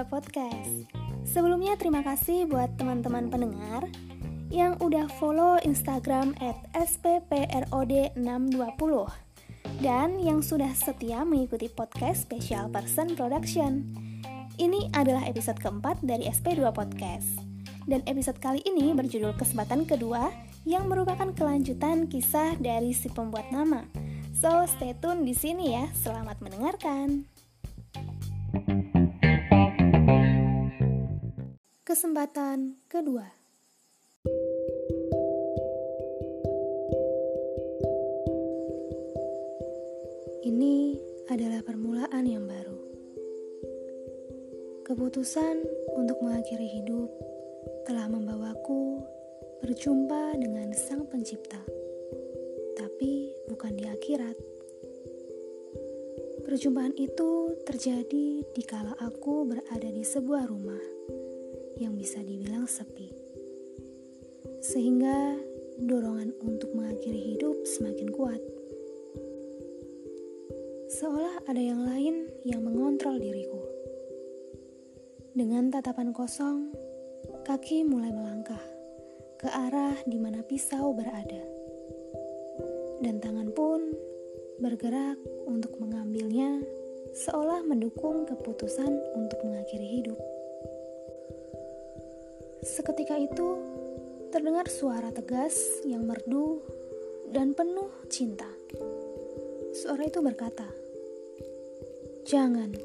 SP2 Podcast. Sebelumnya terima kasih buat teman-teman pendengar yang udah follow Instagram at spprod620 dan yang sudah setia mengikuti podcast Special Person Production. Ini adalah episode keempat dari SP2 Podcast. Dan episode kali ini berjudul Kesempatan Kedua yang merupakan kelanjutan kisah dari si pembuat nama. So, stay tune di sini ya. Selamat mendengarkan. Kesempatan kedua. Ini adalah permulaan yang baru. Keputusan untuk mengakhiri hidup telah membawaku berjumpa dengan Sang Pencipta, tapi bukan di akhirat. Perjumpaan itu terjadi di kala aku berada di sebuah rumah yang bisa dibilang sepi. Sehingga dorongan untuk mengakhiri hidup semakin kuat. Seolah ada yang lain yang mengontrol diriku. Dengan tatapan kosong, kaki mulai melangkah ke arah di mana pisau berada. Dan tangan pun bergerak untuk mengambilnya seolah mendukung keputusan untuk mengakhiri hidup. Seketika itu, terdengar suara tegas yang merdu dan penuh cinta. Suara itu berkata, "Jangan."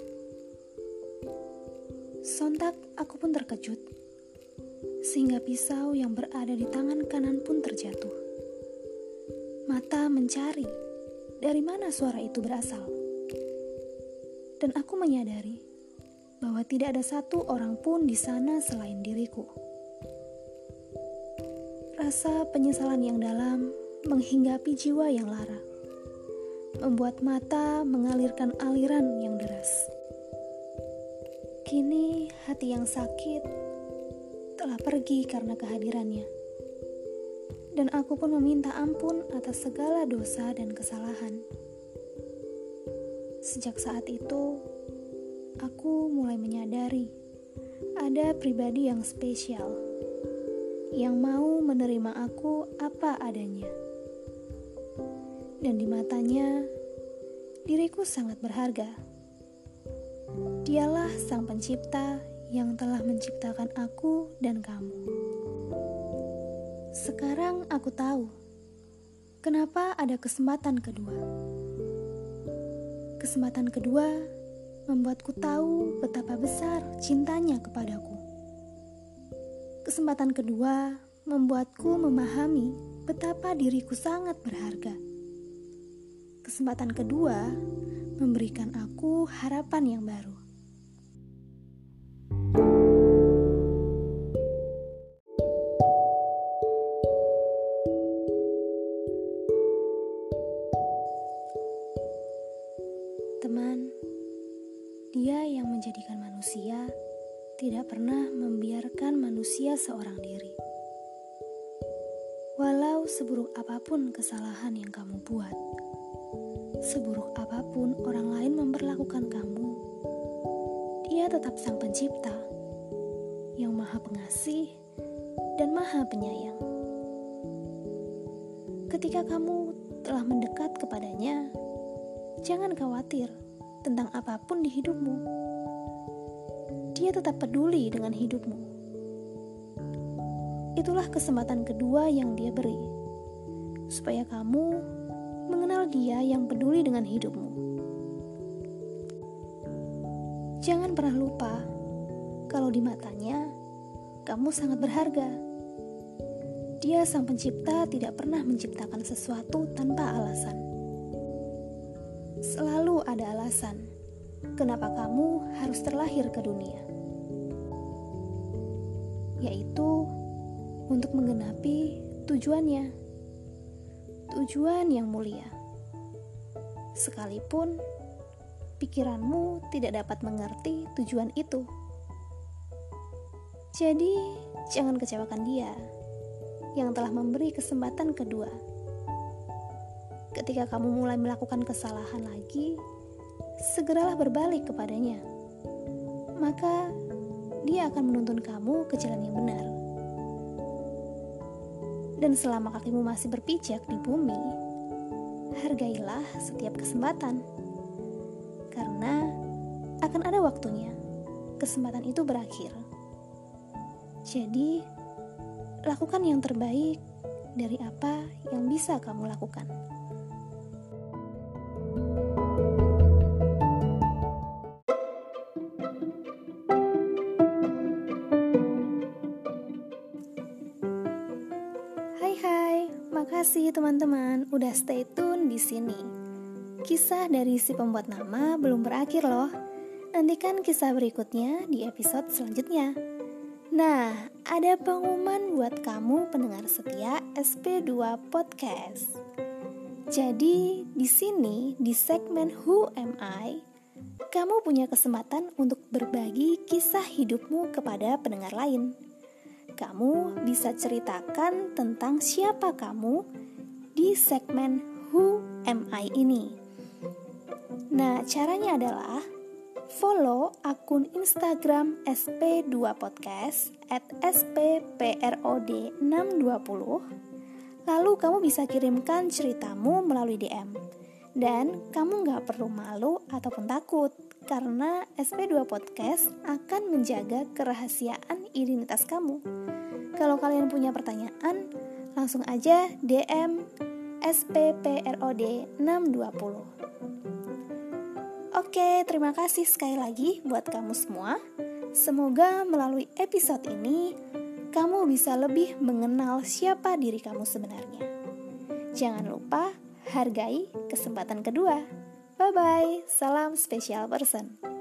Sontak aku pun terkejut, sehingga pisau yang berada di tangan kanan pun terjatuh. Mata mencari dari mana suara itu berasal, dan aku menyadari bahwa tidak ada satu orang pun di sana selain diriku. Rasa penyesalan yang dalam menghinggapi jiwa yang lara, membuat mata mengalirkan aliran yang deras. Kini hati yang sakit telah pergi karena kehadirannya, dan aku pun meminta ampun atas segala dosa dan kesalahan. Sejak saat itu, aku mulai menyadari ada pribadi yang spesial yang mau menerima aku apa adanya. Dan di matanya, diriku sangat berharga. Dialah sang pencipta yang telah menciptakan aku dan kamu. Sekarang aku tahu kenapa ada kesempatan kedua. Kesempatan kedua membuatku tahu betapa besar cintanya kepadaku. Kesempatan kedua membuatku memahami betapa diriku sangat berharga. Kesempatan kedua memberikan aku harapan yang baru. Teman, dia yang menjadikan manusia tidak pernah membiarkan manusia seorang diri. Walau seburuk apa pun kesalahan yang kamu buat, seburuk apa pun orang lain memperlakukan kamu, dia tetap sang pencipta yang maha pengasih dan maha penyayang. Ketika kamu telah mendekat kepadanya, jangan khawatir tentang apa pun di hidupmu dia tetap peduli dengan hidupmu. Itulah kesempatan kedua yang dia beri, supaya kamu mengenal dia yang peduli dengan hidupmu. Jangan pernah lupa kalau di matanya kamu sangat berharga. Dia, Sang Pencipta, tidak pernah menciptakan sesuatu tanpa alasan. Selalu ada alasan kenapa kamu harus terlahir ke dunia, yaitu untuk menggenapi tujuannya, tujuan yang mulia. Sekalipun pikiranmu tidak dapat mengerti tujuan itu, jadi jangan kecewakan Dia yang telah memberi kesempatan kedua. Ketika kamu mulai melakukan kesalahan lagi, segeralah berbalik kepadanya. Maka dia akan menuntun kamu ke jalan yang benar. Dan selama kakimu masih berpijak di bumi, hargailah setiap kesempatan. Karena akan ada waktunya kesempatan itu berakhir. Jadi, lakukan yang terbaik dari apa yang bisa kamu lakukan. Makasih teman-teman udah stay tune di sini. Kisah dari si pembuat nama belum berakhir loh. Nantikan kisah berikutnya di episode selanjutnya. Nah, ada pengumuman buat kamu pendengar setia SP2 Podcast. Jadi, di sini di segmen Who Am I, kamu punya kesempatan untuk berbagi kisah hidupmu kepada pendengar lain. Kamu bisa ceritakan tentang siapa kamu di segmen Who Am I ini. Nah, caranya adalah follow akun Instagram SP2 Podcast at SPPROD620 Lalu kamu bisa kirimkan ceritamu melalui DM Dan kamu gak perlu malu ataupun takut Karena SP2 Podcast akan menjaga kerahasiaan identitas kamu Kalau kalian punya pertanyaan, langsung aja DM SPPROD 620 Oke, terima kasih sekali lagi buat kamu semua. Semoga melalui episode ini kamu bisa lebih mengenal siapa diri kamu sebenarnya. Jangan lupa hargai kesempatan kedua. Bye bye, salam spesial person.